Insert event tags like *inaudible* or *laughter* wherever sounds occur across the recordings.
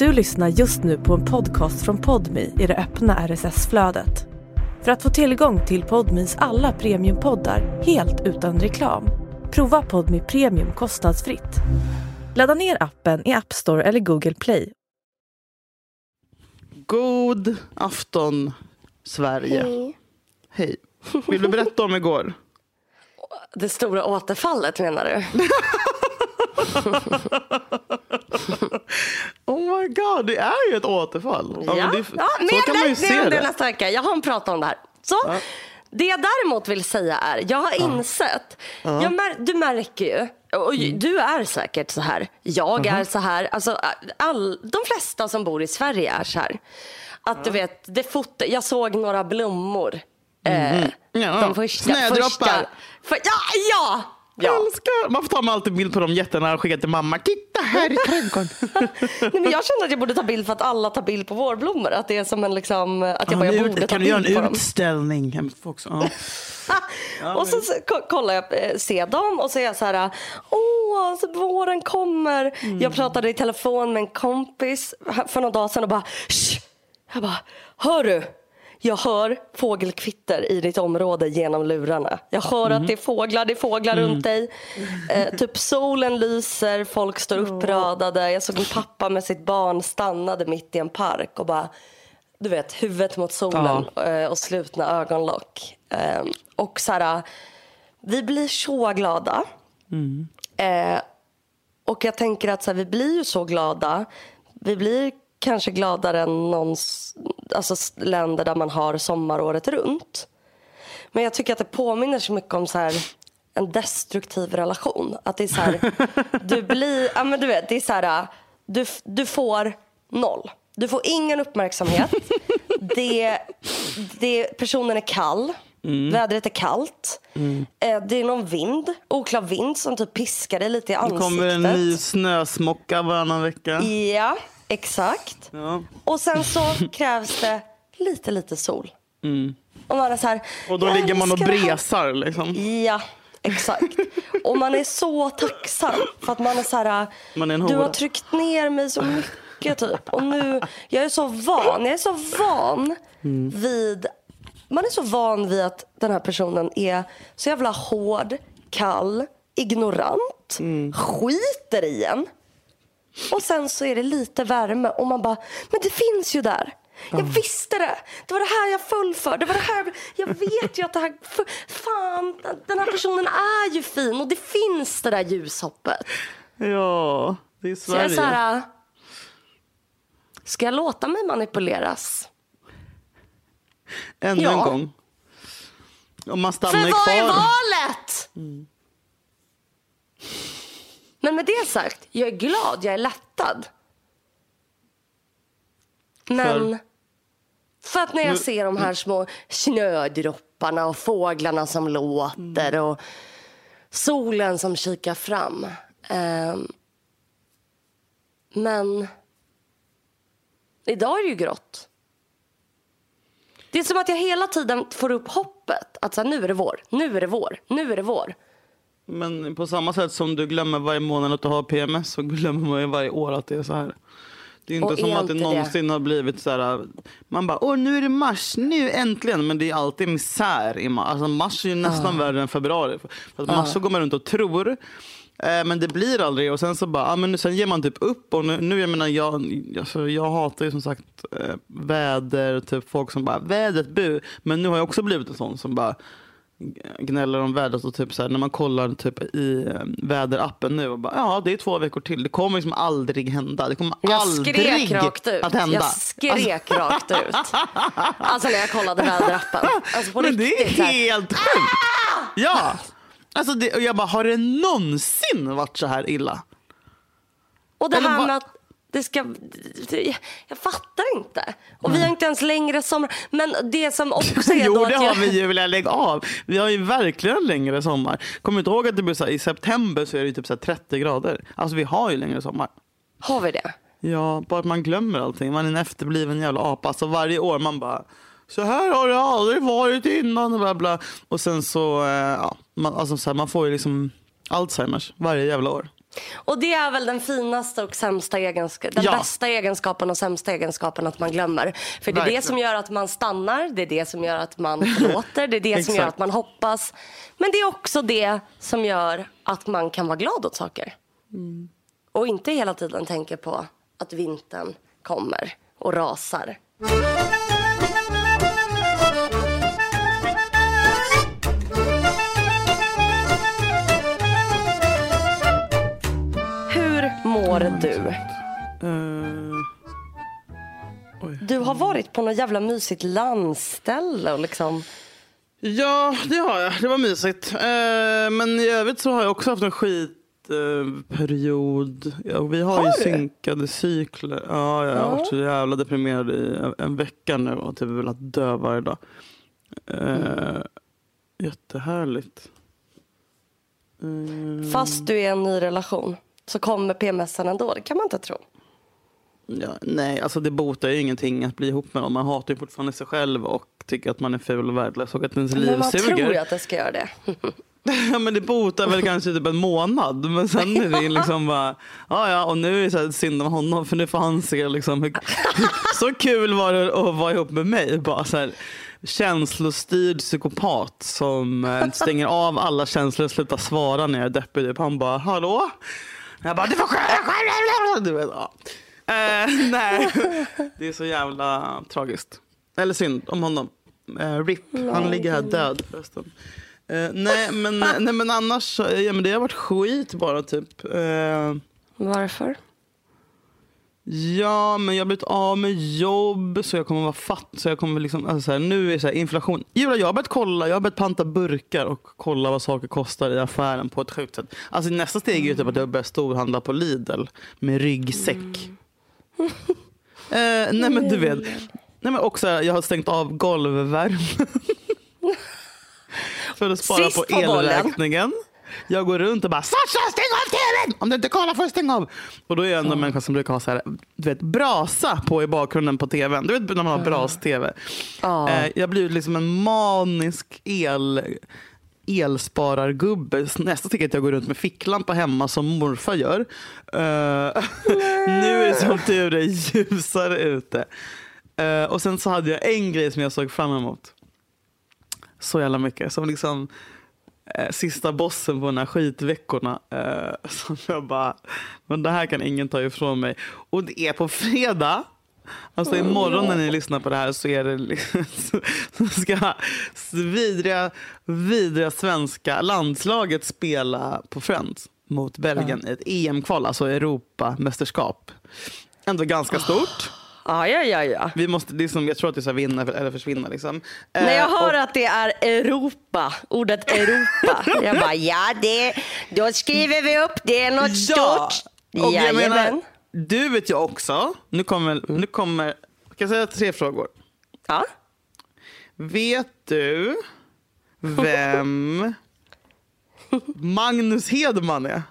Du lyssnar just nu på en podcast från Podmi i det öppna RSS-flödet. För att få tillgång till Podmis alla premiumpoddar helt utan reklam, prova Podmi Premium kostnadsfritt. Ladda ner appen i App Store eller Google Play. God afton, Sverige. Hej. Hej. Vill du berätta om igår? Det stora återfallet menar du? *laughs* *laughs* Oh my god, det är ju ett återfall. Ja, men det, ja mer kan man ju se det det. nästa vecka. Jag har en prat om det här. Så, Det jag däremot vill säga är, jag har insett, jag mär, du märker ju, och Mm. du är säkert så här, jag är så här, alltså, all, de flesta som bor i Sverige är så här. Att du vet, det foto, jag såg några blommor. Eh, Ja. de första, Snödroppar. första, för, ja, ja! Ja. älskar. Man får ta med alltid bild på dem jättenära och skicka till mamma. Titta här i trädgården. *laughs* Nej, men jag känner att jag borde ta bild för att alla tar bild på vårblommor. Att det är som en liksom, att jag bara jag borde ta kan du göra bild på en dem. utställning? *laughs* Ja. och så, så ko- kollar jag, eh, ser dem och så är jag så här, åh, så våren kommer. Mm. Jag pratade i telefon med en kompis för några dagar sedan och bara, Shh! jag bara, hör du? Jag hör fågelkvitter i ditt område genom lurarna. Jag hör Mm. att det är fåglar, det är fåglar runt dig. Eh, typ solen lyser, folk står uppradade. Jag såg min pappa med sitt barn stannade mitt i en park och bara, du vet, huvudet mot solen eh, och slutna ögonlock. Eh, och så här, vi blir så glada. Eh, och jag tänker att så här, vi blir ju så glada. Vi blir kanske gladare än någon, alltså länder där man har sommar året runt. Men jag tycker att det påminner så mycket om så här, en destruktiv relation. Att det är så här, *laughs* du blir, ja men du vet, det är så här, du, du får noll. Du får ingen uppmärksamhet. *laughs* Det, det, personen är kall. Vädret är kallt. Eh, Det är någon vind, oklar vind som typ piskar dig lite i Det ansiktet. kommer en ny snösmocka varannan vecka. Ja, exakt. Ja. Och sen så krävs det lite, lite sol. Och man är så här, Mm. Och då ligger man och bresar. Liksom. Ja, exakt. Och man är så tacksam för att man är så här, Man är du har tryckt ner mig så mycket typ. Och nu, jag är så van, jag är så van Mm. vid, man är så van vid att den här personen är så jävla hård, kall, ignorant, Mm. skiter i en. Och sen så är det lite värme och man bara, men det finns ju där. Jag visste det. Det var det här jag föll för. Det var det här. Jag vet ju att det här... För, fan, den här personen är ju fin och det finns det där ljushoppet. Ja, det är Så jag är Sverige. så här... Ska jag låta mig manipuleras? Ännu Ja. en gång. Om man För stannar vad är kvar. valet? Men med det sagt, jag är glad, jag är lättad. Men för, att när jag ser de här små snödropparna och fåglarna som låter och solen som kikar fram. Ehm, men idag är det ju grått. Det är som att jag hela tiden får upp hoppet. Att så här, nu är det vår, nu är det vår, nu är det vår. Men på samma sätt som du glömmer varje månad att du har PMS så glömmer man ju varje år att det är så här. Det är inte Och som är att det inte det- någonsin har blivit så här. Man bara, åh nu är det mars, nu äntligen. Men det är alltid misär i mars. Alltså mars är ju nästan värre än februari. För att mars så går man runt och tror. Eh, men det blir aldrig. Och sen så bara, ah, men sen ger man typ upp. Och nu, nu jag menar, jag, alltså, jag hatar ju som sagt eh, väder, typ folk som bara, vädret bu. Men nu har jag också blivit en sån som bara gnäller om vädret och typ så här, när man kollar typ i eh, väderappen nu och bara ja det är två veckor till. Det kommer liksom aldrig hända. Det kommer Jag aldrig skrek rakt ut. att hända. Jag skrek rakt ut. Alltså när jag kollade väderappen. Alltså på Men det är riktigt. så här. helt sjukt. Ja. Alltså det, och jag bara, har det någonsin varit så här illa? Och det Eller här med att det ska... det- Jag fattar inte. Och vi har inte ens längre sommar. Men det som också *laughs* är Jo då det att har jag... vi ju, vill jag lägga av. Vi har ju verkligen en längre sommar. Kommer du inte ihåg att det blir så här, i september så är det typ så här 30 grader. Alltså vi har ju längre sommar. Har vi det? Ja, bara att man glömmer allting. Man är en efterbliven jävla apa. Alltså varje år man bara så här har det aldrig varit innan bla bla. Och sen så, eh, ja, man, alltså så här, man får ju liksom Alzheimers varje jävla år. Och det är väl den finaste och sämsta egenskapen, den Ja. bästa egenskapen och sämsta egenskapen att man glömmer. För det är Verkligen. det som gör att man stannar, det är det som gör att man förlåter, det är det som gör att man hoppas. Men det är också det som gör att man kan vara glad åt saker. Mm. Och inte hela tiden tänka på att vintern kommer och rasar. Mår du? Eh, Du har varit på något jävla mysigt landställe och liksom... ja, det har jag. Det var mysigt. Eh, men i övrigt så har jag också haft en skitperiod. Period. ja, vi har, Har ju du? synkade cykler. Ja, jag har varit så jävla deprimerad i en, en vecka nu och typ velat dö varje dag. Eh, Jättehärligt. Eh, Fast du är i en ny relation så kommer PMSen ändå. Det kan man inte tro. Ja, nej, alltså det botar ju ingenting att bli ihop med någon. Man hatar ju fortfarande sig själv och tycker att man är ful och värdelös och att ens liv Men man tror ju suger. att det ska göra det. *laughs* Ja, men det botar väl kanske typ en månad. Men sen är det liksom bara, ja ja, och nu är det så här synd om honom för nu får han se liksom hur, *laughs* så kul var det att vara ihop med mig. Bara så här, känslostyrd psykopat som eh, stänger av alla känslor och slutar svara när jag är deppig. Typ. Han bara, hallå? Jag bara, du får dig själv. Du vet, ja. Eh, *laughs* nej, det är så jävla tragiskt. Eller synd om honom. Eh, RIP, han ligger här död förresten. Eh, nej, men, nej men annars, ja, men det har varit skit bara typ. Eh, Varför? Ja, men jag har blivit av med jobb så jag kommer vara fattig. Så jag kommer liksom, alltså, så här, nu är så här, inflation. Julia, jag har börjat kolla, jag har börjat panta burkar och kolla vad saker kostar i affären på ett sjukt sätt. Alltså nästa steg är ju typ att jag börjar storhandla på Lidl med ryggsäck. Eh, nej men du vet. Nej, men också, jag har stängt av golvvärmen. *laughs* För att spara Sist på på bollen. Jag går runt och bara Sasha stäng av tvn! Om du inte kollar får du stänga av. Och då är jag ändå en människa som brukar ha så här, du vet, brasa på i bakgrunden på tvn. Du vet när man har bras-tv. Ja. Eh, jag blir liksom en manisk el elsparargubbe. Nästa steg är att jag går runt med ficklampa hemma som morfar gör. Eh, *laughs* nu är det som tur är ljusare ute. Eh, och sen så hade jag en grej som jag såg fram emot. Så jävla mycket. Som liksom eh, sista bossen på de här skitveckorna. Eh, *laughs* som jag bara, men det här kan ingen ta ifrån mig. Och det är på fredag. Alltså imorgon när ni lyssnar på det här så är det liksom, *laughs* så ska vidriga, vidriga svenska landslaget spela på Friends mot Belgien i ett EM-kval, alltså Europamästerskap. Ändå ganska stort. Ja, ja, ja, ja. Vi måste, det är som, jag tror att det är så här vinna eller försvinna. Liksom. När jag Eh, hör och- att det är Europa, ordet Europa. *laughs* Jag bara, ja, det, då skriver vi upp det är något stort. Och jag menar, du vet ju också, nu kommer, nu kommer, kan jag säga tre frågor? Ja. Vet du vem *laughs* Magnus Hedman är?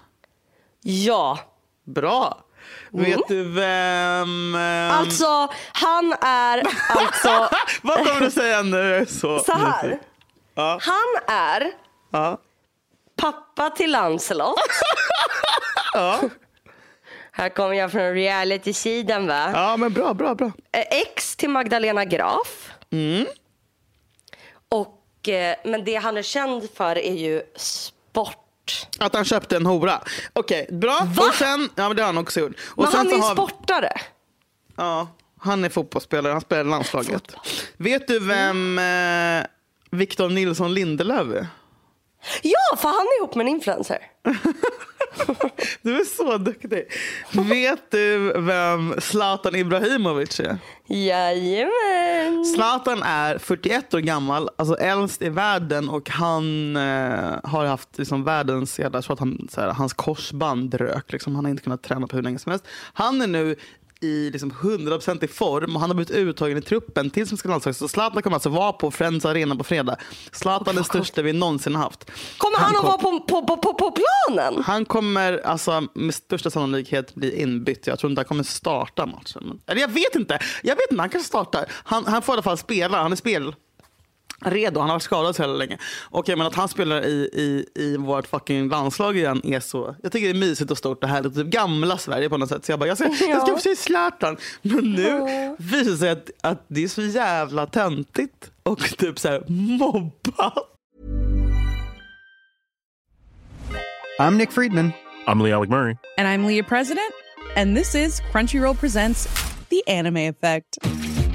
ja. Bra. Vet du vem... ehm, Alltså, han är alltså *laughs* Vad kommer du säga nu? Jag är så, så här. Ja. Han är Ja. pappa till Lancelot. *laughs* Ja. Här kommer jag från reality-sidan va? ja, men bra, bra, bra. Eh, Ex till Magdalena Graf. Mm. Och, eh, men det han är känd för är ju sport. Att han köpte en hora. Okej, bra. Va? Och sen, ja, men det har han också gjort. Och Men han är ju har- sportare. Ja, han är fotbollsspelare. Han spelar i landslaget. Vet du vem eh, Victor Nilsson Lindelöf är? Ja, för han är ihop med en influencer. *laughs* Du är så duktig. Vet du vem Zlatan Ibrahimovic är? Jajamän. Zlatan är 41 år gammal, alltså äldst i världen och han eh, har haft liksom, världens, jag tror att han, så här, hans korsband rök. Liksom, han har inte kunnat träna på hur länge som helst. Han är nu i liksom 100% i form och han har blivit uttagen i truppen till svenska landslaget. Så Zlatan kommer alltså vara på Friends Arena på fredag. Zlatan är den största vi någonsin haft. Kommer han, att kom- vara på, på, på, på, planen? Han kommer alltså, med största sannolikhet bli inbytt. Jag tror inte han kommer starta matchen. Eller jag vet inte. Jag vet inte, han kanske startar. Han, han får i alla fall spela. Han är spel. Redo. Han har varit skadad så länge. Och jag menar att han spelar i, i, i vårt fucking landslag igen är så... Jag tycker det är mysigt och stort och härligt. Typ gamla Sverige på något sätt. Så jag bara, jag ska, jag ska få se Zlatan. Men nu visar det sig att, att det är så jävla töntigt och typ så här mobba. I'm Nick Friedman. I'm Lee Alec Murray. And I'm Leah President. And this is Crunchyroll Presents The Anime Effect.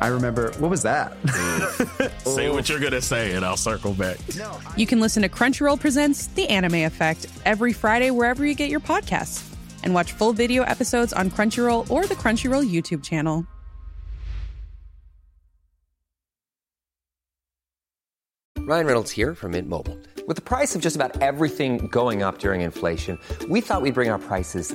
I remember, what was that? *laughs* Say what you're gonna say, and I'll circle back. you can listen to Crunchyroll Presents The Anime Effect every Friday wherever you get your podcasts. And watch full video episodes on Crunchyroll or the Crunchyroll YouTube channel. Ryan Reynolds here from Mint Mobile. With the price of just about everything going up during inflation, we thought we'd bring our prices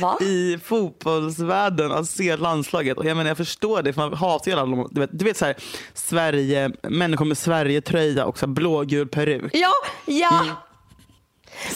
Va? i fotbollsvärlden att se landslaget. Och jag menar jag förstår det för man hatar ju alla, du vet, du vet så här, Sverige, människor med Sverige-tröja och så här blågul peruk. Ja, ja. Som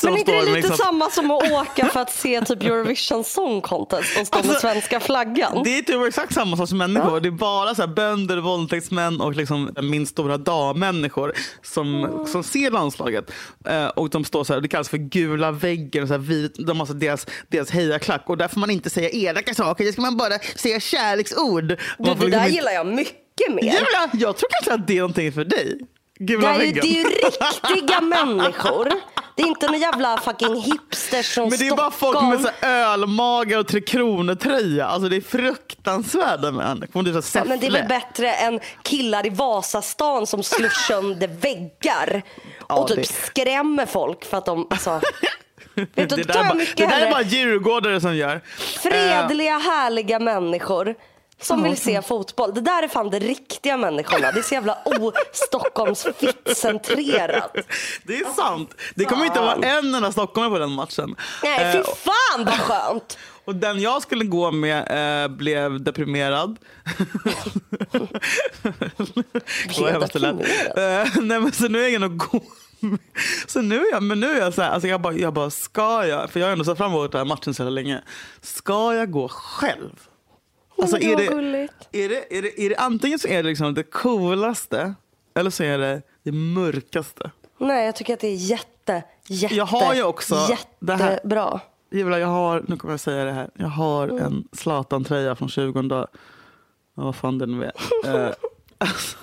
Men inte det lite med liksom- samma som att åka för att se typ Eurovision Song Contest och stå med Alltså, svenska flaggan? Det är typ exakt samma sorts människor. Det är bara så här bönder, våldtäktsmän och liksom min stora dag-människor som, som ser landslaget. Eh, och de står så här, det kallas för gula väggen. Och så här vit, de har så deras, deras hejaklack. Och där får man inte säga elaka saker. Det ska man bara säga kärleksord. Du, det liksom där gillar jag mycket mer. Julia, jag tror kanske att det är någonting för dig. Det Gula är, ju, väggen. det är ju riktiga *laughs* människor. Det är inte någon jävla fucking hipsters från Men det är Stockholm. bara folk med så ölmagar och Tre Kronor-tröja. Alltså det är fruktansvärda människor. Det är, men det är väl bättre än killar i Vasastan som slår *laughs* sönder väggar Ja, och typ det- skrämmer folk för att de... Alltså, *laughs* vet du, det, där bara, det där är bara djurgårdare som gör. Eh, fredliga, härliga människor som vill se fotboll. Det där är fan de riktiga människorna. Det är så jävla o-Stockholms-centrerat. *laughs* det är sant. Det kommer inte vara en enda stockholmare på den matchen. Nej, fy Eh, fan vad skönt. *laughs* Och den jag skulle gå med eh, blev deprimerad. *laughs* Lät. deprimerad? Eh, nej, men så nu är jag att gå. Så nu är jag, men nu är jag så här, alltså jag bara, jag bara, ska jag, för jag har ändå sett fram emot den här matchen så länge. Ska jag gå själv? Alltså, det är, det, är, det, är, det, är det antingen så är det liksom det coolaste eller så är det det mörkaste. Nej, jag tycker att det är jätte, jätte, Jag har ju också det jättebra. Julia, jag har, nu kommer jag säga det här. Jag har Mm. en Zlatan-tröja från 20. Ja, vad fan den nu är. *laughs* Eh, alltså,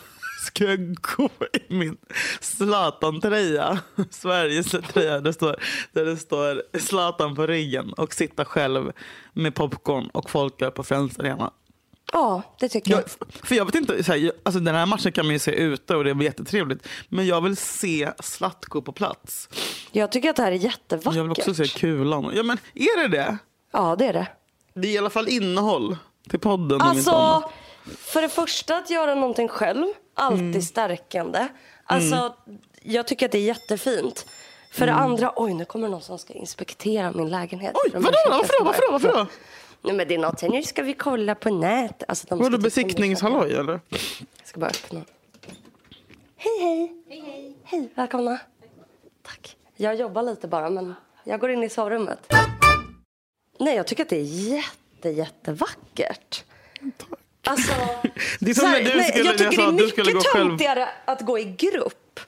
ska jag gå i min Zlatan-tröja? Sveriges tröja. Det står, där det står Zlatan på ryggen och sitta själv med popcorn och folk är på Friends Arena. Ja, det tycker jag. Jag, för jag vet inte, så här, jag- alltså den här matchen kan man ju se ute och det är jättetrevligt. Men jag vill se Zlatko på plats. Jag tycker att det här är jättevackert. Jag vill också se kulan. Ja men är det det? Ja, det är det. Det är i alla fall innehåll till podden. Alltså, för det första att göra någonting själv, alltid Mm. stärkande. Alltså, jag tycker att det är jättefint. För det andra, oj nu kommer någon som ska inspektera min lägenhet. Mm. Oj, vadå? Varför då? Varför då? Varför då? Nej men det är något, nu ska vi kolla på nät. Alltså, de ska Vadå typ besiktningshalloj eller? Jag ska bara öppna. Hej hej. Hej hej. Hej, välkomna. Tack. Jag jobbar lite bara men jag går in i sovrummet. Nej jag tycker att det är jätte jättevackert. Alltså, *laughs* Det är som när du nej, skulle, jag tycker jag sa det är gå mycket töntigare att gå i grupp.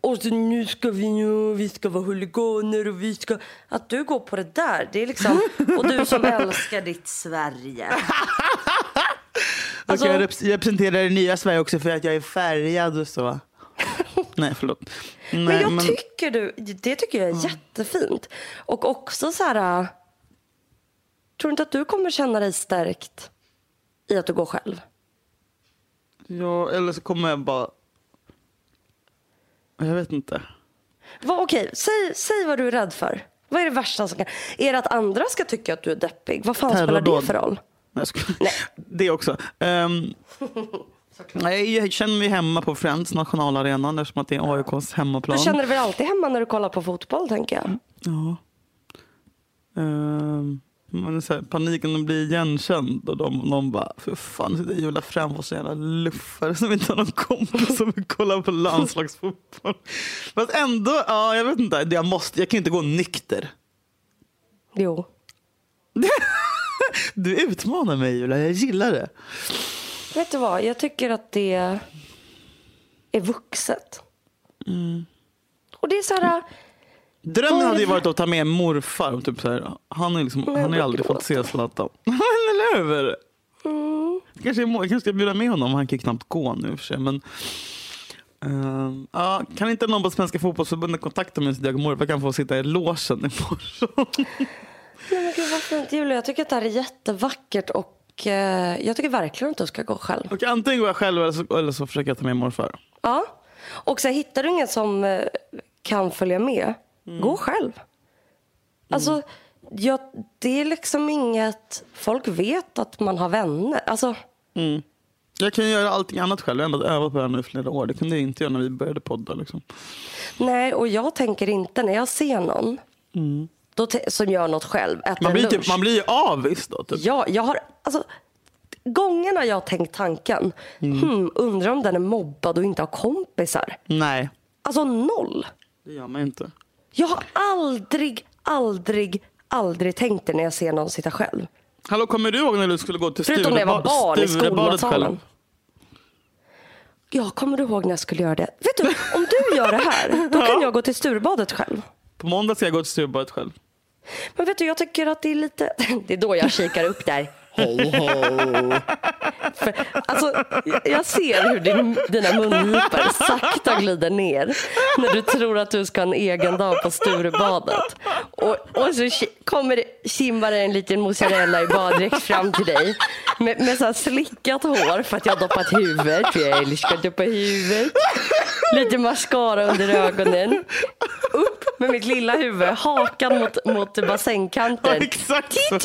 Och så, nu ska vi nu, vi ska vara huliganer och vi ska... Att du går på det där, det är liksom... *laughs* Och du som älskar ditt Sverige. *laughs* Alltså- Och jag rep- representerar det nya Sverige också för att jag är färgad och så. Nej, förlåt. Nej, Men jag tycker du, det tycker jag är jättefint. Och också så här... Tror du inte att du kommer känna dig stärkt i att du går själv? Ja, eller så kommer jag bara... Jag vet inte. Vad, okej, säg, säg vad du är rädd för. Vad är det värsta som kan... Är det att andra ska tycka att du är deppig? Vad fan spelar det för roll? Nej, skojar. *laughs* Det också. Um, nej, jag känner mig hemma på Friends nationalarenan eftersom att det är AIKs hemmaplan. Du känner dig väl alltid hemma när du kollar på fotboll, tänker jag. Ja. Um, men så här, paniken att bli igenkänd och de, de bara, för fan sitter Julia framför så jävla luffare som inte har någon kompis som vill kolla på landslagsfotboll. Fast ändå, ja jag vet inte, jag, måste, jag kan inte gå nykter. Jo. *laughs* Du utmanar mig Julia, jag gillar det. Vet du vad, jag tycker att det är vuxet. Och det är så här... Drömmen är hade ju varit att ta med morfar. Och typ så här, han ju liksom, han har ju aldrig fått se Zlatan. *laughs* Eller hur? Mm. Kanske, jag kanske ska bjuda med honom. Han kan ju knappt gå nu för sig. Men, ehm, ja, kan inte någon på Svenska fotbollsförbundet kontakta mig så att jag och morfar kan få sitta i logen imorgon? *laughs* Men gud vad fint Julia, jag tycker att det här är jättevackert och eh, jag tycker verkligen att du ska gå själv. Och antingen går jag själv eller så, eller så försöker jag ta med morfar. Ja. Och så hittar du ingen som eh, kan följa med, gå själv. Alltså, jag, det är liksom inget... Folk vet att man har vänner. Alltså, Jag kan ju göra allting annat själv. Jag har ändå övat på det här nu i flera år. Det kunde jag inte göra när vi började podda. Liksom. nej, och jag tänker inte när jag ser någon då te- som gör något själv, äter Man, blir typ, lunch. man blir ju avis då. Typ. Ja, jag har... Alltså, gångerna jag har tänkt tanken, hmm, undrar om den är mobbad och inte har kompisar. Nej, Alltså noll. det gör man inte. Jag har aldrig, aldrig, aldrig tänkt det när jag ser någon sitta själv. Hallå, kommer du ihåg när du skulle gå till Förutom när jag var barn i Sturebadet skolmatsalen. Ja, kommer du ihåg när jag skulle göra det? Vet du, om du gör det här, *laughs* då kan jag gå till Sturebadet själv. På måndag ska jag gå till Sturebadet själv. Men vet du, jag tycker att det är lite... *laughs* Det är då jag kikar upp där. För, alltså, jag- ser hur din, dina mungipor sakta glider ner när du tror att du ska ha en egen dag på Sturebadet. Och, och så kommer det, en liten mozzarella i baddräkt fram till dig med, med så här slickat hår för att jag har doppat huvudet. För jag älskar att doppa huvudet. Lite mascara under ögonen. Upp med mitt lilla huvud, hakan mot, mot bassängkanten. Exakt så.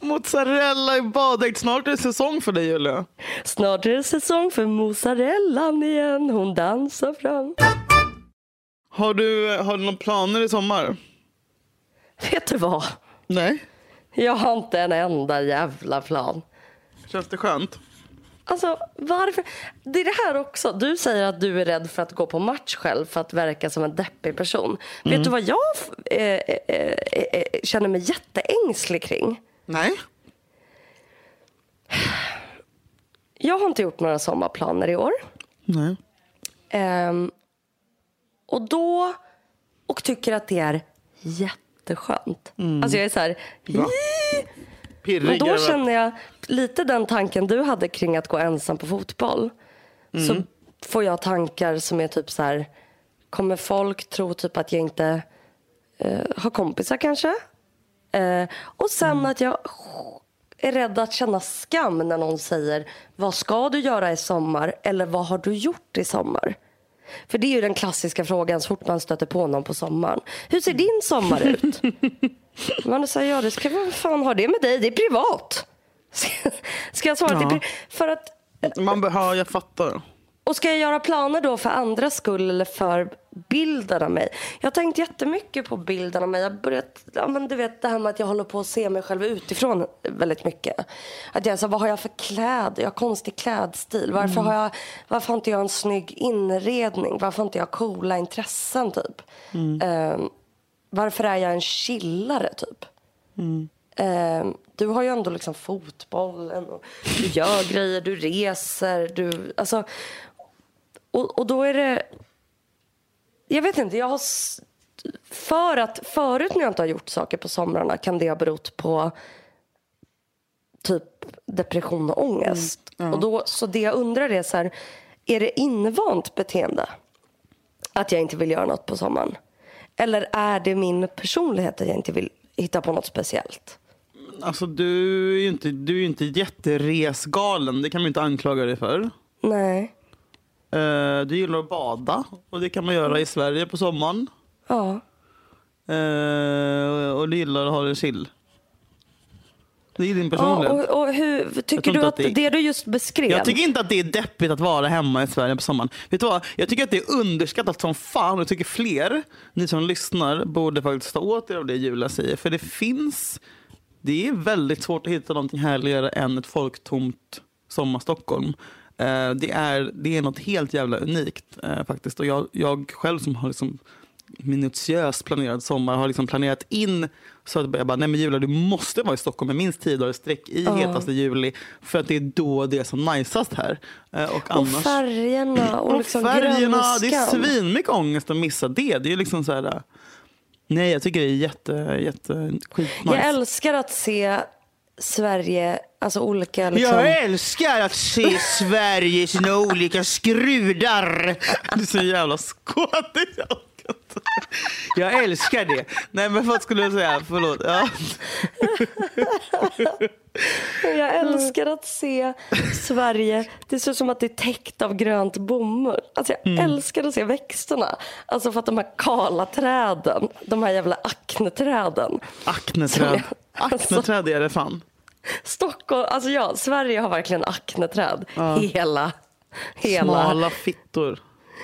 Mozzarella i baddräkt. Snart är det säsong för dig Julia. Snart är det säsong för mozzarellan igen. Hon dansar fram. Har du, har du några planer i sommar? Vet du vad? Nej. Jag har inte en enda jävla plan. Känns det skönt? Alltså varför? Det är det här också. Du säger att du är rädd för att gå på match själv för att verka som en deppig person. Vet du vad jag eh, eh, eh, eh, känner mig jätteängslig kring? Nej. Jag har inte gjort några sommarplaner i år. Nej. Ehm, och då och tycker att det är jätteskönt. Alltså jag är så här, Bra. Pirrig Men då känner jag lite den tanken du hade kring att gå ensam på fotboll. Så får jag tankar som är typ så här, kommer folk tro typ att jag inte eh, har kompisar kanske? Eh, och sen att jag är rädd att känna skam när någon säger vad ska du göra i sommar eller vad har du gjort i sommar? För det är ju den klassiska frågan så fort man stöter på någon på sommaren. Hur ser din sommar ut? *laughs* Man säger ja, det ska vad fan ha det med dig? Det är privat. Ska, jag svara Ja. För att Man behöver, jag fattar. och ska jag göra planer då för andras skull eller för bilden av mig? Jag har tänkt jättemycket på bilden av mig. Jag har börjat, ja men du vet det här med att jag håller på att se mig själv utifrån väldigt mycket. Att jag så, vad har jag för kläder? Jag har konstig klädstil. Varför har jag, varför har inte jag en snygg inredning? Varför har inte jag coola intressen typ? Ehm, varför är jag en chillare typ? Ehm, du har ju ändå liksom fotbollen och du gör grejer, du reser, du, alltså, och, och då är det, jag vet inte, jag har, för att förut när jag inte har gjort saker på somrarna kan det ha berott på typ depression och ångest. Och då, så det jag undrar är så här, är det invant beteende att jag inte vill göra något på sommaren? Eller är det min personlighet att jag inte vill hitta på något speciellt? Alltså du är ju inte, du är inte jätteresgalen. Det kan man inte anklaga dig för. Nej. Eh, du gillar att bada och det kan man göra i Sverige på sommaren. Ja. Eh, och du gillar att ha det chill. Det är din ja personlighet. och, och hur tycker du att att det- det du just beskrev? Jag tycker inte att det är deppigt att vara hemma i Sverige på sommaren. Vet du vad? Jag tycker att det är underskattat som fan. Och jag tycker fler, ni som lyssnar, borde faktiskt ta åt er av det Julia säger. För det finns, det är väldigt svårt att hitta någonting härligare än ett folktomt sommarstockholm. Eh, det, är, det är något helt jävla unikt eh, faktiskt. Och jag, jag själv som har liksom minutiöst planerad sommar har liksom planerat in så att jag bara, nej men Julia du måste vara i Stockholm med minst 10 dagar i sträck i hetaste juli för att det är då det är som najsast här. Eh, Och, och annars, färgerna och, och liksom färgerna, det är grönskan. svinmycket ångest att missa det. Det är liksom så här, nej jag tycker det är jätte, jätte skitnice. Jag älskar att se Sverige, alltså olika liksom... Jag älskar att se Sverige i sina olika skrudar. *laughs* Du är så jävla skådig. *laughs* Jag älskar det. Nej men vad skulle du säga? Förlåt. Ja. *laughs* Jag älskar att se Sverige. Det ser ut som att det är täckt av grönt bomull. Alltså jag Mm. älskar att se växterna. Alltså för att de här kala träden, de här jävla akneträden. Akneträd. Alltså- Akneträd är det fan. Stockholm, alltså ja, Sverige har verkligen akneträd. Hela, hela. Smala fittor.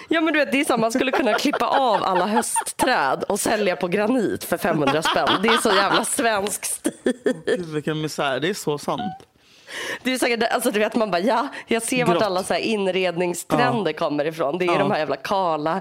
Ja men du vet, det är så, man skulle kunna klippa av alla höstträd och sälja på granit för 500 spänn. Det är så jävla svensk stil. Vilken misär. Det är så sant. Det är säkert, alltså du vet man bara ja, jag ser vart Grått. alla så här inredningstrender kommer ifrån. Det är Ja. de här jävla kala.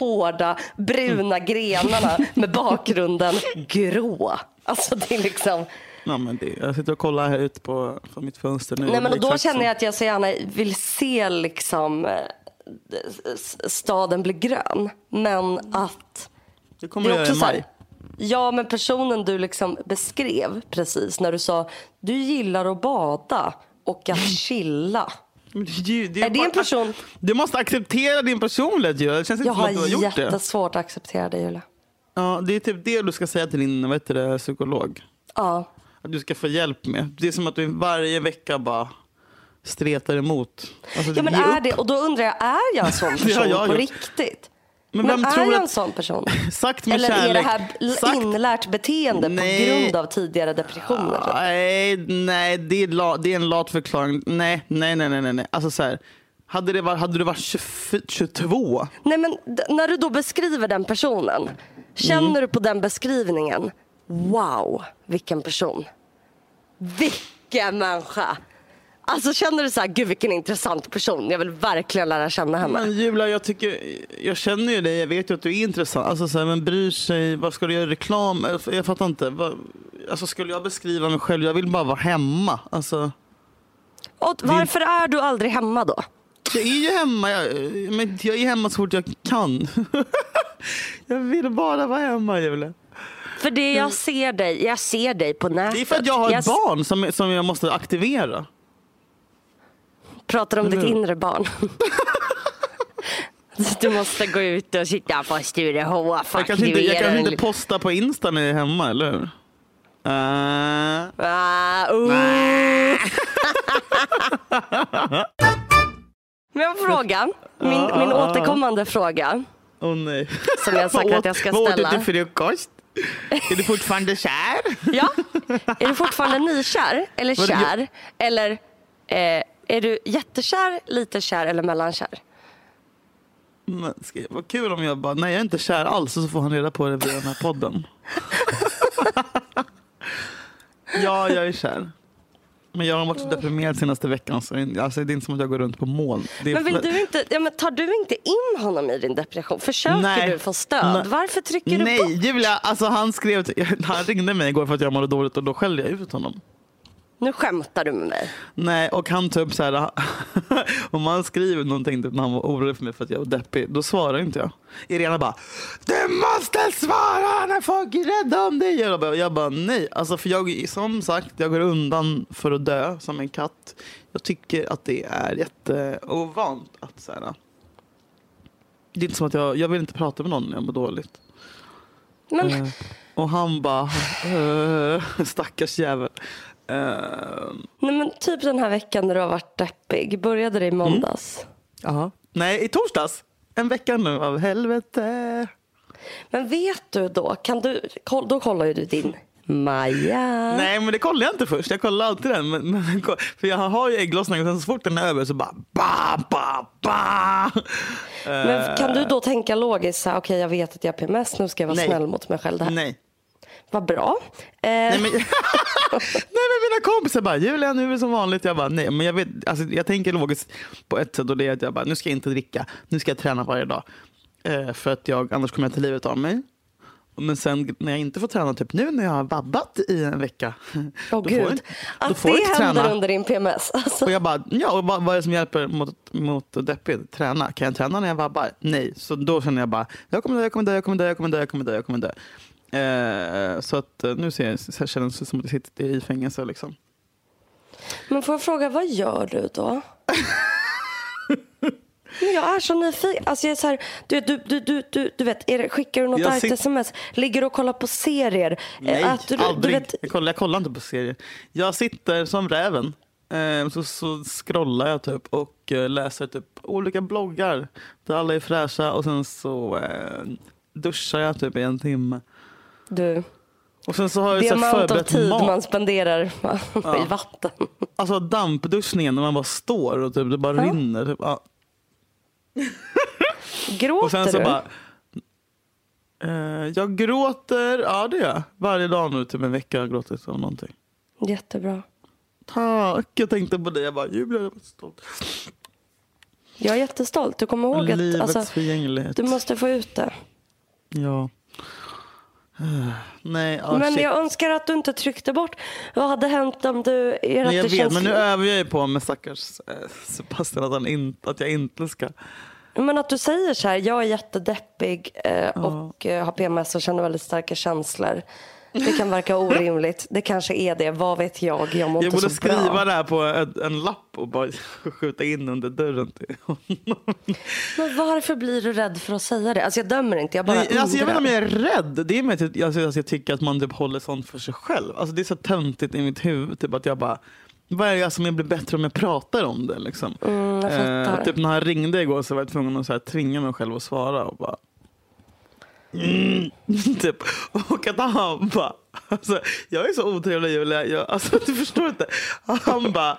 Hårda bruna grenarna med *laughs* bakgrunden grå. Alltså det är liksom... Ja, men det, jag sitter och kollar här ute på, på mitt fönster nu. Nej, men Det är då känner jag att jag så gärna vill se liksom eh, staden bli grön. Men att... Det kommer jag göra i så här-. Ja, men personen du liksom beskrev precis när du sa du gillar att bada och att *laughs* chilla. Men det är det en person- Du måste acceptera din personlighet ju. Det känns inte Jag som har att du har gjort det. jättesvårt att acceptera det, Julia. Ja, det är typ det du ska säga till din vad heter det, psykolog. Ja. Att du ska få hjälp med. Det är som att du varje vecka bara stretar emot. Alltså, ja, men är upp. det? Och då undrar jag, är jag en sån *laughs* har person jag på riktigt? Men Men, är jag en sån person? *laughs* Sagt med Eller är det kärlek. här Sagt- inlärt beteende Nej. på grund av tidigare depressioner? typ? Nej, nej det, är la, det är en lat förklaring. Nej, nej, nej, nej. nej. Alltså så här. Hade, det varit, hade du varit 20, 22? Nej, men när du då beskriver den personen, känner Mm. du på den beskrivningen, wow, vilken person. Vilken människa. Alltså känner du så här, gud vilken intressant person, jag vill verkligen lära känna henne. Men Julia, jag, tycker, jag känner ju dig. Jag vet ju att du är intressant. Alltså, så här, men bryr sig. Vad ska du göra reklam? Jag, jag fattar inte. Alltså, skulle jag beskriva mig själv? Jag vill bara vara hemma. Alltså, Och varför är du aldrig hemma då? jag är ju hemma. Jag, men jag är hemma så fort jag kan. *laughs* jag vill bara vara hemma, Julia. För det jag ser dig, jag ser dig på nätet. Det är för att jag har ett jag barn som, som jag måste aktivera. Pratar om ditt inre barn. *laughs* Du måste gå ut och sitta på Sturehof Jag kanske inte, jag kanske inte postar på Insta när jag är hemma, eller hur? Uh, Ah, uh. Men jag har en fråga. Min, min återkommande fråga. Åh nej. Som jag sagt att jag ska åt- Vad åt ställa. du till frukost? Är du fortfarande kär? Ja. Är du fortfarande nykär eller kär? Eller eh, är du jättekär, lite kär eller mellankär? Men ska vad kul om jag bara, nej jag är inte kär alls och så får han reda på det via den här podden. *laughs* ja, jag är kär. Men jag har varit så deprimerad senaste veckan så alltså, det är inte som att jag går runt på moln. Men, vill du inte, ja, men tar du inte in honom i din depression? Försöker Nej. du få stöd? Nej. Varför trycker du Nej, bort? Julia, alltså han skrev, *laughs* han ringde mig igår för att jag mådde dåligt och då skällde jag ut honom. Nu skämtar du med mig. Nej, och han typ så här, *laughs* om han skriver någonting typ när han var orolig för mig för att jag var deppig, då svarar inte jag. Irena bara, du måste svara när folk är rädda om dig. Jag bara, jag bara nej, alltså för jag, som sagt, jag går undan för att dö som en katt. Jag tycker att det är jätteovant att så här, det är inte som att jag, jag vill inte prata med någon när jag mår dåligt. Men Eh, och han bara, eh, stackars jävel. Eh, Nej, men typ den här veckan när du har varit deppig. Började det i måndags? Ja. Nej, i torsdags. En vecka nu av helvete. Men vet du då, kan du, då kollar ju du din Maja. Nej, men det kollar jag inte först. Jag kollar alltid den. Men, men, för jag har ju ägglossning och sen så fort den är över så bara ba, ba, ba. Men kan du då tänka logiskt, så här, okej jag vet att jag har PMS, nu ska jag vara Nej. snäll mot mig själv. Det här. Nej. Vad bra. Eh, Nej, men, *laughs* nej, men mina kompisar bara, Julia nu är det som vanligt. Jag bara, nej, men jag, vet, alltså, jag tänker logiskt på ett sätt och det är att jag bara, nu ska jag inte dricka. Nu ska jag träna varje dag. Eh, för att jag, annars kommer jag till livet av mig. Men sen när jag inte får träna, typ nu när jag har vabbat i en vecka. Åh då får gud. jag då Att får det inte händer träna. under din PMS. Alltså. Och jag bara, ja, och vad, vad är det som hjälper mot, mot deppig? Träna. Kan jag träna när jag vabbar? Nej. Så då känner jag bara, jag kommer dö, jag kommer dö, jag kommer dö, jag kommer dö, jag kommer dö, jag kommer dö. Eh, så att eh, nu ser jag, så känns det som att jag sitter i fängelse liksom. Men får jag fråga, vad gör du då? *laughs* Jag är så nyfiken. Alltså jag är så här, du, du, du, du, du, vet, är det, skickar du något argt sit- sms? Ligger du och kollar på serier? Nej, Äter du, aldrig. Du vet, jag, kollar, jag kollar inte på serier. Jag sitter som räven. Eh, så, så scrollar jag typ och läser typ olika bloggar där alla är fräscha och sen så duschar jag typ i en timme. Du, Och sen så har jag det här amount tid mat. man spenderar *laughs* i vatten. Alltså dampduschningen när man bara står och typ, det bara Ja. rinner. Typ. Ja. *laughs* Gråter Och sen så du? bara... Eh, jag gråter, ja det gör jag. Varje dag nu, typ en vecka har jag gråtit av någonting. Jättebra. Tack, jag tänkte på dig. Jag bara, jag är stolt. Jag är jättestolt. Du kommer ihåg att Livets alltså, förgänglighet. du måste få ut det. Ja. *sighs* Nej, ja, men shit. jag önskar att du inte tryckte bort. Vad hade hänt om du... Är Nej, jag vet, känns... men nu övar jag ju på med stackars eh, *laughs* Sebastian att, han in, att jag inte ska... Men att du säger så här, jag är jättedeppig eh, och eh, har PMS och känner väldigt starka känslor. Det kan verka orimligt. Det kanske är det. Vad vet jag? Jag mår Jag borde så bra. skriva det här på en, en lapp och bara *laughs* skjuta in under dörren till honom. Men varför blir du rädd för att säga det? Alltså jag dömer inte, jag bara Nej, alltså, jag vet inte om jag är rädd. Det är med att jag, alltså, jag tycker att man typ håller sånt för sig själv. Alltså, det är så töntigt i mitt huvud. Typ att jag bara, vad är det som jag blir bättre om jag pratar om det? Liksom. Mm, fattar. typ när han ringde igår så var jag tvungen att så här, tvinga mig själv att svara. Och bara, mm, *laughs* typ. Och att han bara, alltså, jag är så otrevlig Julia. Jag, alltså, du förstår inte. Han bara,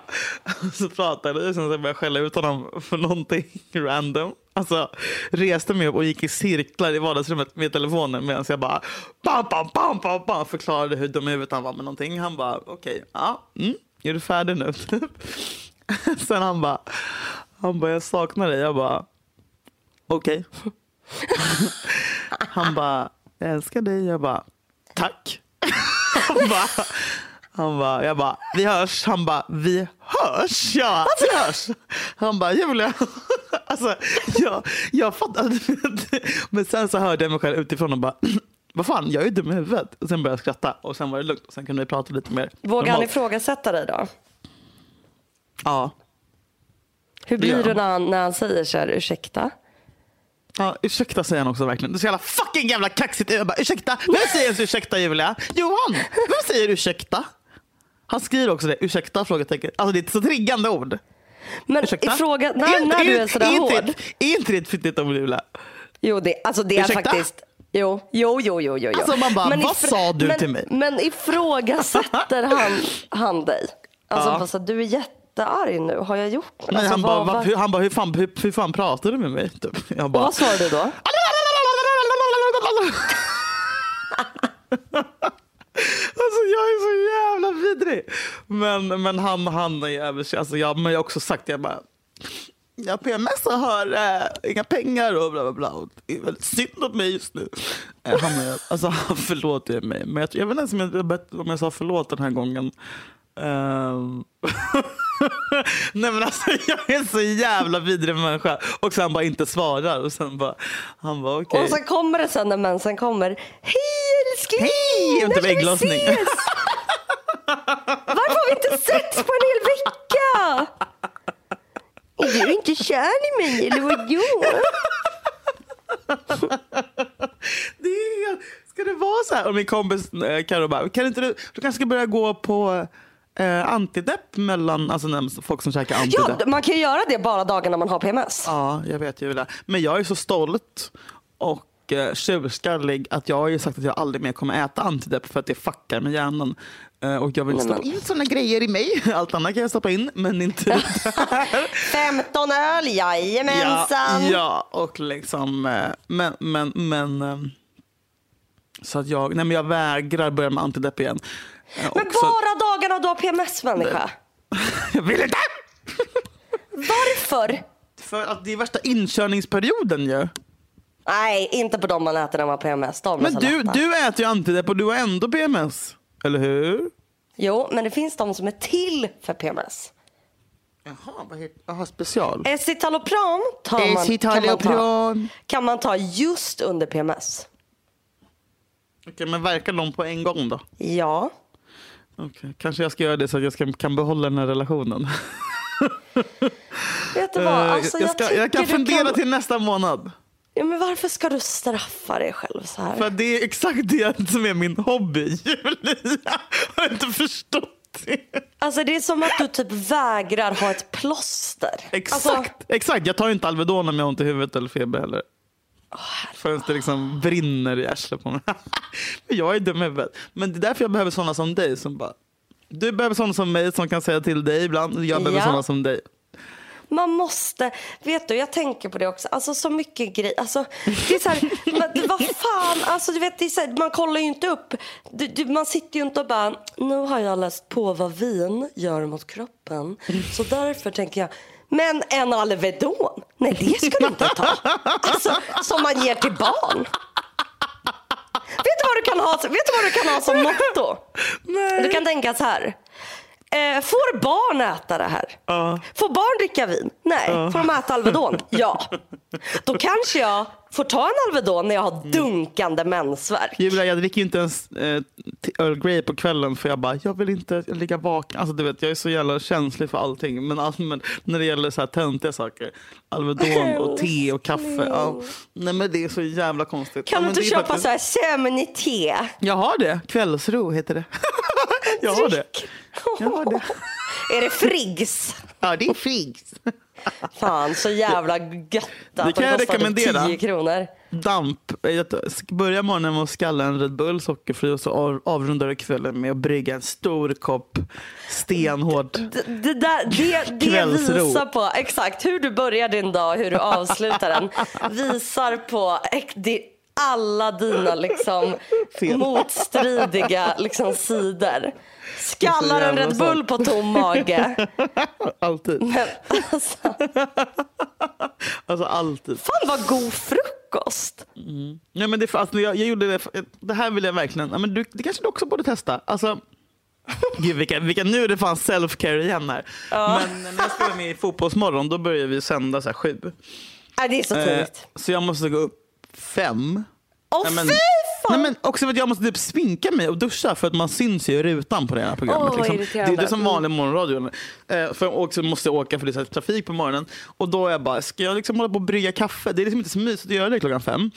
så pratade vi och sen började jag skälla ut honom för någonting random. Alltså reste mig upp och gick i cirklar i vardagsrummet med telefonen medan jag bara bam, bam, bam, bam, bam, förklarade hur dum i huvudet han var med någonting. Han bara okej, ja, mm, är du färdig nu? *laughs* Sen han bara, han bara jag saknar dig. Jag bara okej. Han bara jag älskar dig. Jag bara tack. Han bara, han bara, jag bara, vi hörs. Han bara, vi hörs? Ja, vi hörs. Han bara, Julia. Alltså, jag, jag fattar. Men sen så hörde jag mig själv utifrån och bara, vad fan, jag är ju dum i huvudet. Och sen började jag skratta och sen var det lugnt. Och sen kunde vi prata lite mer. Vågar han ifrågasätta dig då? Ja. Hur blir du när han, när han säger så här, ursäkta? Ja, ursäkta säger han också verkligen. Det är så jävla fucking jävla kaxigt. Jag bara, ursäkta? Vem säger ens ursäkta Julia? Johan! Vem säger ursäkta? Han skriver också det, ursäkta? Frågetecken. Alltså det är ett så triggande ord. Men Ursäkta? ifråga, när, när du är sådär hård. Är, är inte det ett fittigt ord Julia? Jo, det, alltså det är Ursäkta? faktiskt... Jo, jo, jo, jo. jo. Alltså, man bara, vad ifra- sa du men, till mig? Men ifrågasätter han, han dig? Alltså Ja. här, du är jättearg nu, har jag gjort något? Nej, alltså, han, bara, vad, va, vad, hur, han bara, hur fan, hur, hur fan pratar du med mig? Typ. Jag och bara, vad svarade du då? *laughs* Alltså jag är så jävla vidrig. Men, men han, han är jävligt... Alltså jag, men jag har också sagt jag bara... Jag PMS och har äh, inga pengar och bla bla bla. Och det är väldigt synd om mig just nu. Äh, han, alltså, han förlåter mig. Men jag, jag vet inte om jag, om jag sa förlåt den här gången. Um... *laughs* Nej men alltså jag är så jävla vidrig människa. Och sen bara inte svarar. Och sen bara, han bara okej. Okay. Och sen kommer det sen när mensen kommer. Hej älskling! Hej! Inte ägglossning. Varför har vi inte setts på en hel vecka? Är du inte kär i mig eller vadå? det är, ska det vara så här? Och min kompis eh, Karo bara, kan inte du, du kanske ska börja gå på eh, antidepp mellan alltså, folk som käkar antidepp. Ja, man kan ju göra det bara dagarna man har PMS. Ja, jag vet ju det. Men jag är så stolt och eh, tjurskallig att jag har ju sagt att jag aldrig mer kommer äta antidepp för att det fuckar med hjärnan. Eh, och jag vill stoppa in sådana grejer i mig. *laughs* Allt annat kan jag stoppa in, men inte det där. *laughs* 15 öl, jajamensan. Ja, ja, och liksom, eh, men, men, men eh, så att jag, nej men jag vägrar börja med antidepp igen. Men bara dagarna du har PMS människa? *laughs* Jag vill inte! Varför? För att det är värsta inkörningsperioden ju. Nej, inte på dem man äter när man har PMS. De men du, du äter ju antidepp och du har ändå PMS. Eller hur? Jo, men det finns de som är till för PMS. Jaha, vad heter Aha, special? Escitalopram tar man, kan, man ta, kan man ta just under PMS. Okej, men verkar de på en gång då? Ja. Okej, kanske jag ska göra det så att jag ska, kan behålla den här relationen. *laughs* Vet du vad? Eh, alltså, jag, ska, jag, jag kan fundera kan... till nästa månad. Ja, men varför ska du straffa dig själv så här? För det är exakt det som är min hobby, *laughs* Julia. Har inte förstått det? Alltså det är som att du typ vägrar ha ett plåster. Exakt, alltså... exakt. Jag tar inte Alvedon om jag har ont i huvudet eller feber heller. Oh, Förrän det liksom brinner i arslet på mig. Men *laughs* jag är dum i huvudet. Men det är därför jag behöver sådana som dig som bara du behöver sådana som mig som kan säga till dig ibland. Jag behöver ja. sådana som dig. Man måste, vet du, jag tänker på det också, alltså så mycket grejer. Alltså, det är så här, *laughs* man, vad fan, alltså du vet, det är så här, man kollar ju inte upp. Du, du, man sitter ju inte och bara, nu har jag läst på vad vin gör mot kroppen. Så därför tänker jag, men en Alvedon, nej det ska du inte ta. Alltså, som man ger till barn. Vet du vad du kan ha, vet du vad du kan ha som motto? Nej. Du kan tänka så här. Eh, får barn äta det här? Uh. Får barn dricka vin? Nej. Uh. Får de äta Alvedon? ja. Då kanske jag får ta en Alvedon när jag har dunkande mensvärk. Julia, jag dricker inte ens eh, Earl Grey på kvällen för jag bara, jag vill inte ligga vaken. Alltså, du vet, jag är så jävla känslig för allting. Men, alltså, men när det gäller så här töntiga saker, Alvedon och te och kaffe. Ja. Nej men det är så jävla konstigt. Kan ja, du inte köpa faktiskt... så här sömn-te? Jag har det. Kvällsro heter det. *laughs* jag har det. Jag har det. *laughs* är det Friggs? Ja, det är Friggs. *laughs* Fan, så jävla gött att det kan jag rekommendera. 10 kronor. Damp. Börja morgonen med att skalla en Red Bull sockerfri och så avrundar du kvällen med att brygga en stor kopp stenhård det, det, där, det, det visar på exakt hur du börjar din dag, hur du avslutar den. Visar på alla dina liksom, *laughs* motstridiga liksom, sidor. Skallar en Red Bull på tom mage. *laughs* alltid. Men, alltså. *laughs* alltså alltid. Fan vad god frukost. Mm. Ja, men det, alltså, jag, jag gjorde det, det här vill jag verkligen, ja, men du, det kanske du också borde testa. Alltså, Gud, vilka, vilka, nu är det fan self-care igen här. Ja. Men när jag spelar med i Fotbollsmorgon då börjar vi sända så här sju. Ja, det är så tidigt. Eh, så jag måste gå upp fem. Åh oh, fy Nej, men också för att jag måste typ sminka mig och duscha för att man syns ju i rutan på det här programmet. Oh, liksom. Det är det som vanlig morgonradio. Eh, för också måste jag åka för det är trafik på morgonen. Och då är jag bara, ska jag liksom hålla på och brygga kaffe? Det är liksom inte så mysigt att göra det klockan fem.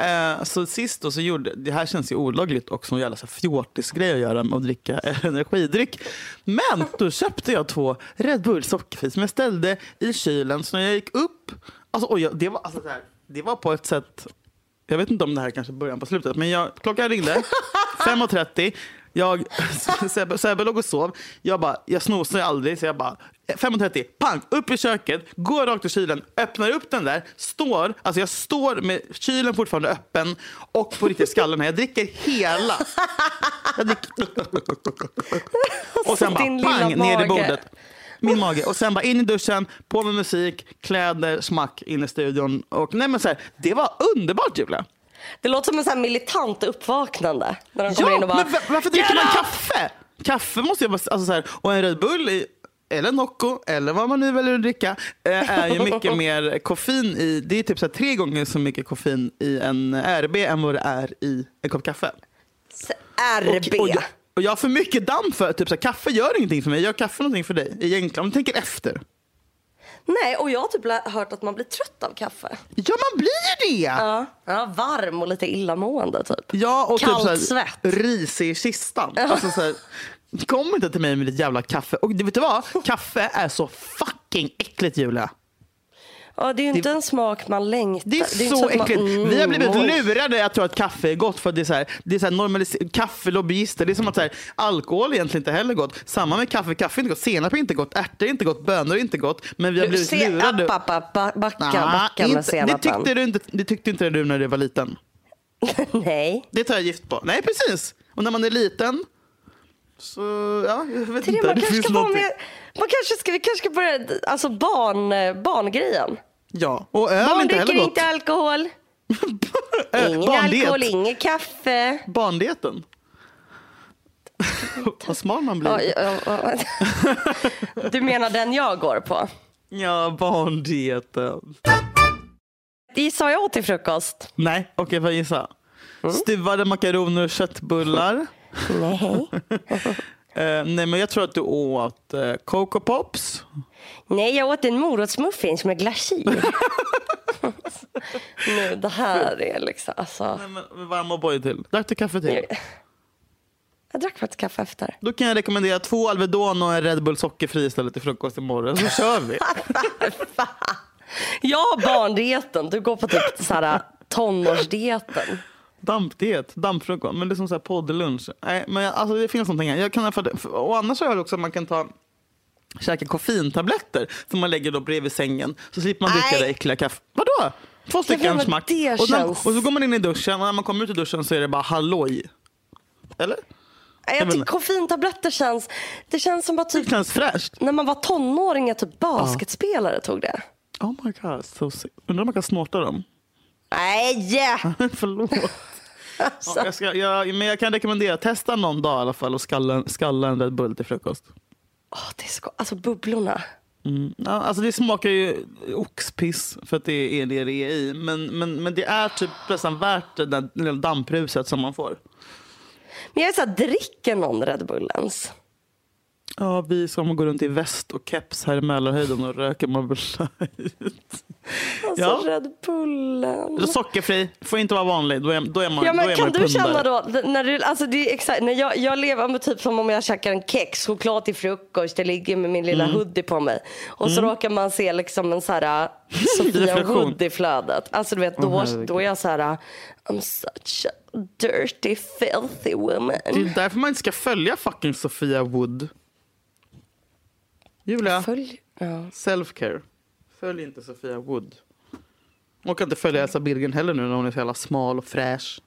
Eh, så sist då så gjorde, det här känns ju olagligt också, en jävla fjortisgrej att göra med att dricka *laughs* energidryck. Men då köpte jag två Red Bull sockerfri som jag ställde i kylen. Så när jag gick upp, alltså, oj, det, var, alltså, här, det var på ett sätt jag vet inte om det här kanske början på slutet, men jag, klockan ringde *laughs* 5.30. Jag, *laughs* Sebbe, Sebbe låg och sov. Jag, bara, jag snosar aldrig, så jag bara 5.30, pang, upp i köket, går rakt till kylen, öppnar upp den där, står, alltså jag står med kylen fortfarande öppen och på riktigt skallen här. Jag dricker hela. Jag dricker, *laughs* och sen bara pang, ner i bordet. Min mage. Och sen bara in i duschen, på med musik, kläder, smack, in i studion. Och nej men så här, det var underbart Julia. Det låter som en sån militant uppvaknande. När de kommer Ja, in och bara, men va- varför dricker man kaffe? Kaffe måste jag bara, alltså så här, och en Red Bull i, eller Nocco, eller vad man nu väljer att dricka, eh, är ju mycket *laughs* mer koffein i, det är typ så här, tre gånger så mycket koffein i en RB än vad det är i en kopp kaffe. RB. Och, och, jag, och jag har för mycket damm för, typ så här, kaffe gör ingenting för mig, gör kaffe någonting för dig egentligen, om du tänker efter. Nej, och jag har typ hört att man blir trött av kaffe. Ja, man blir det! Ja, ja varm och lite illamående typ. Ja, och Kallt typ så här, svett. risig i kistan. Alltså, så här, kom inte till mig med ditt jävla kaffe. Och vet du vad? Kaffe är så fucking äckligt Julia. Ja, det är ju inte en smak man längtar. Det är, ju inte så att man- äckligt. Mm, Vi har blivit oj. lurade att tro att kaffe är gott för det är så här, det är så här normalis- kaffelobbyister. Det är som att så här, alkohol är egentligen inte heller gott. Samma med kaffe. Kaffe är inte gott, senap är inte gott, ärtor är inte gott, bönor är inte gott. Men vi har blivit se, lurade. app, app, app, ba- backa, backa med inte, det, senapen. tyckte du inte, det tyckte inte du när du var liten. *laughs* Nej. Det tar jag gift på. Nej, precis. Och när man är liten så, ja, jag vet Till det, inte. man Det kanske ska med, man kanske ska, vi kanske ska börja, alltså barn, barngrejen. Ja, och öl Barn inte heller gott. inte alkohol. *laughs* Ingen barndiet. alkohol, inget kaffe. Barndieten. *laughs* Vad smal man blir. *laughs* Du menar den jag går på? Ja, barndieten. Gissa vad jag åt till frukost? Nej, okej, får jag gissa? Mm. Stuvade makaroner och köttbullar. Nej. Eh, nej, men jag tror att du åt eh, Coco Pops. Nej, jag åt en morotsmuffins med glasyr. *laughs* nu, det här är liksom, alltså. Nej, men varm O'boy till. Drack du kaffe till? Jag drack faktiskt kaffe efter. Då kan jag rekommendera två Alvedon och en Red Bull sockerfri istället till frukost imorgon. Så kör vi. *laughs* Jag har barndieten, du går på typ så här tonårsdieten. Dampdiet, dampfrukost. Men det är som så här poddlunch. Nej, men jag, alltså det finns någonting här. Jag kan, fall- och annars har jag också att man kan ta käka koffeintabletter som man lägger då bredvid sängen. Så slipper man dricka det äckliga kaffe. Vadå? Två stycken smack. det Och, när, och så går man in i duschen och när man kommer ut ur duschen så är det bara halloj. Eller? Jag tycker koffeintabletter känns, det känns som att Det typ, känns fräscht. när man var tonåring, att typ basketspelare tog det. Oh my god, so sick. Undrar om man kan snorta dem? Nej! *laughs* Förlåt. *laughs* Alltså. Ja, jag ska, jag, men jag kan rekommendera, testa någon dag i alla fall och skalla, skalla en Red Bull till frukost. Åh, det är alltså bubblorna. Mm. Ja, alltså det smakar ju oxpiss för att det är det det är i. Men, men, men det är typ nästan värt det där lilla dampruset som man får. Men jag är så här, dricker någon Red Bull ens? Ja, vi som går runt i väst och keps här i Mälarhöjden och röker Marlboro Light. Alltså Ja. Red Bullen. Sockerfri, får inte vara vanlig. Då är, då är man, Ja, då men är kan man du pundare. känna då, när du, alltså det är exakt, när jag, jag lever med typ som om jag käkar en kex, choklad till frukost, det ligger med min lilla Mm. hoodie på mig. Och så råkar man se liksom en så här *laughs* Sofia. Wood i flödet. Alltså du vet, då, herregud. då är jag så här, I'm such a dirty filthy woman. Det är därför man inte ska följa fucking Sofia Wood. Julia, Följ, ja. self-care. Följ inte Sofia Wood. Hon kan inte följa Elsa Birgen heller nu när hon är så jävla smal och fräsch.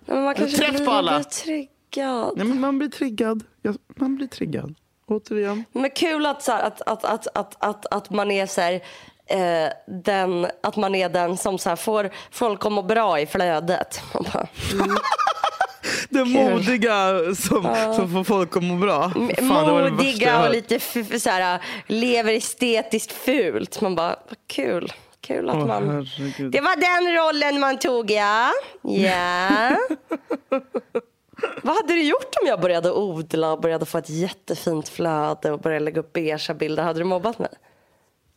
Men man kanske trött blir, på alla. blir triggad. Nej, men man blir triggad. Man blir triggad. Återigen. Men kul att, så här, att, att, att, att, att, att man är så här, eh, den, att man är den som så här, får folk att må bra i flödet. Man bara, *laughs* mm. Det modiga som, som får folk att må bra. Fan, Modiga och lite så här, lever estetiskt fult. Man bara, vad kul. Kul att Åh, man... herregud. Det var den rollen man tog ja. Ja. *laughs* Vad hade du gjort om jag började odla och började få ett jättefint flöde och började lägga upp beiga bilder? Hade du mobbat mig?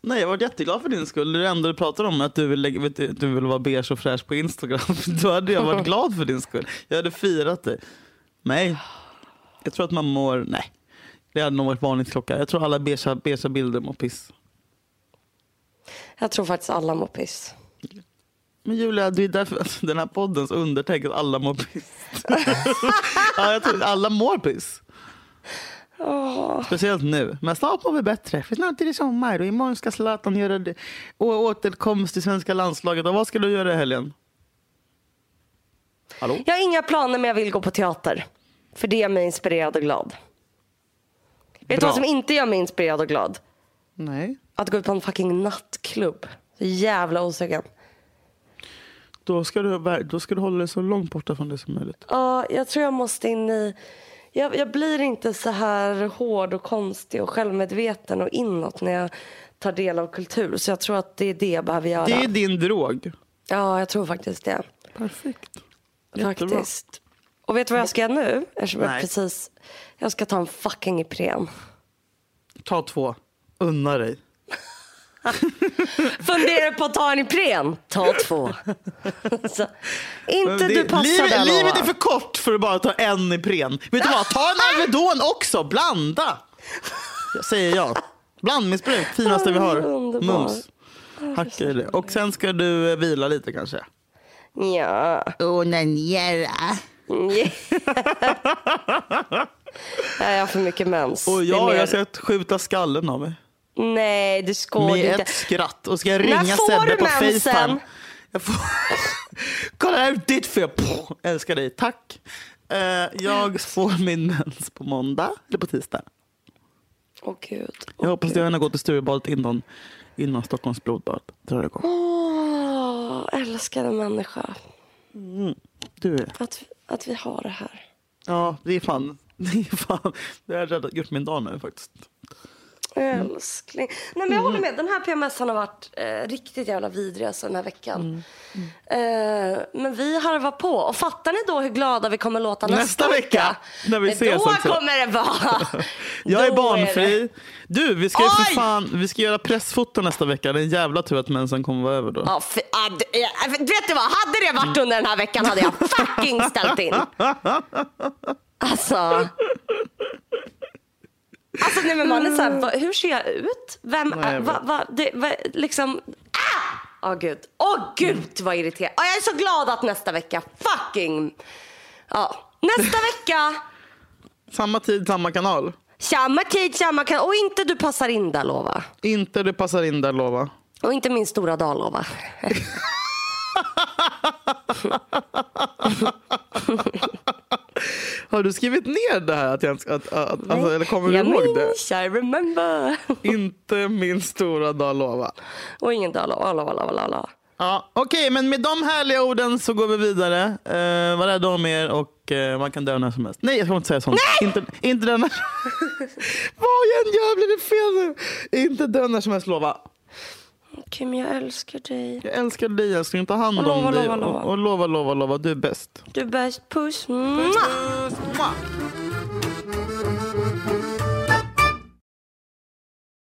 Nej, jag var jätteglad för din skull. Det enda du pratar om att du vill, lägga, du, du vill vara beige och fräsch på Instagram. *laughs* Då hade jag varit *laughs* glad för din skull. Jag hade firat dig. Nej, jag tror att man mår... Nej, det hade nog varit varningsklocka. Jag tror alla beigea, beigea bilder mår piss. Jag tror faktiskt alla mår piss. Men Julia, det är därför alltså, den här poddens undertänk att alla mår piss. *laughs* ja, jag tror att alla mår piss. Speciellt nu. Men snart mår vi bättre. För snart är det sommar och imorgon ska Zlatan göra det. Och återkomst till svenska landslaget. Och vad ska du göra i helgen? Hallå? Jag har inga planer men jag vill gå på teater. För det gör mig inspirerad och glad. Vet du Bra. vad som inte gör mig inspirerad och glad? Nej. Att gå ut på en fucking nattklubb. Så jävla osugen. Då ska, du, då ska du hålla dig så långt borta från det som möjligt. Ja, jag tror jag måste in i... Jag, jag blir inte så här hård och konstig och självmedveten och inåt när jag tar del av kultur. Så jag tror att det är det jag behöver göra. Det är din drog. Ja, jag tror faktiskt det. Perfekt. Jättebra. Faktiskt. Och vet du vad jag ska göra nu? Eftersom jag Nej. precis... Jag ska ta en fucking Ipren. Ta två. Unna dig. *laughs* Funderar på att ta en Ipren? Ta två. så, inte det- du passar livet, där livet är för kort för att bara ta en Ipren. Vet du vad? Ta en Alvedon också. Blanda. Jag säger jag. Blandmissbruk. Finaste vi har. Underbar. Mums. Hacka i det. Och sen ska du eh, vila lite kanske. Ja. Onanera. *laughs* jag har för mycket mens. Och är jag, jag ska skjuta skallen av mig. Nej, det du Med inte. ett skratt. Och ska jag ringa Sebbe på? Facetime. Jag får... *laughs* Kolla här ditt fel. Puh, Älskar dig. Tack. Eh, jag får min mens på måndag. Eller på tisdag. Åh gud. Jag hoppas att jag hinner gå till Sturebadet innan, innan Stockholms blodbad drar igång. Åh, älskade människa. Du är. Att, att vi har det här. Ja, det är fan. *laughs* Det är fan. Det har gjort min dag nu faktiskt. Älskling. Nej, men jag håller med. Den här PMSen har varit eh, riktigt jävla vidrig alltså, den här veckan. Eh, men vi harvar på. Och fattar ni då hur glada vi kommer låta nästa, Nästa vecka, när vi Men ses Då också. kommer det vara. *laughs* Jag är Då barnfri. det- Du, vi ska ju för Oj! fan vi ska göra pressfoto nästa vecka. Det är en jävla tur att mensen kommer vara över då. Ja, för, ah, d- ja, vet du vad? Hade det varit under den här veckan hade jag fucking ställt in. *laughs* Alltså. Alltså nej, men man är så här, vad, hur ser jag ut? Vem, Nej, jag va, va, det, va, liksom, ah! Åh gud, åh gud vad irriterad. Ah, jag är så glad att nästa vecka fucking, ja, nästa vecka, Samma tid, samma kanal. samma tid, samma kan och inte du passar in där lova. Inte du passar in där, lova. Och inte min stora dag lova. *laughs* *laughs* *laughs* Har du skrivit ner det här? Att jag, att, att, att, alltså, eller kommer du ihåg det? minns, I remember. *laughs* Inte min stora dag, lova. och ingen dag lova, lova, lova, lova. Ja, Okej, men med de härliga orden så går vi vidare. Uh, var rädda om er och eh, man kan dö när som helst. Nej, jag ska inte säga sånt. Inte, inte den här... *laughs* Vad jag än gör blir det fel nu. Inte dö när som helst, lova. Kim, jag älskar dig. Jag älskar dig, ska ta hand Och om lova, dig. lova, lova. Och, och lova, lova, lova. Du är bäst. Du är bäst. Puss. Puss, puss.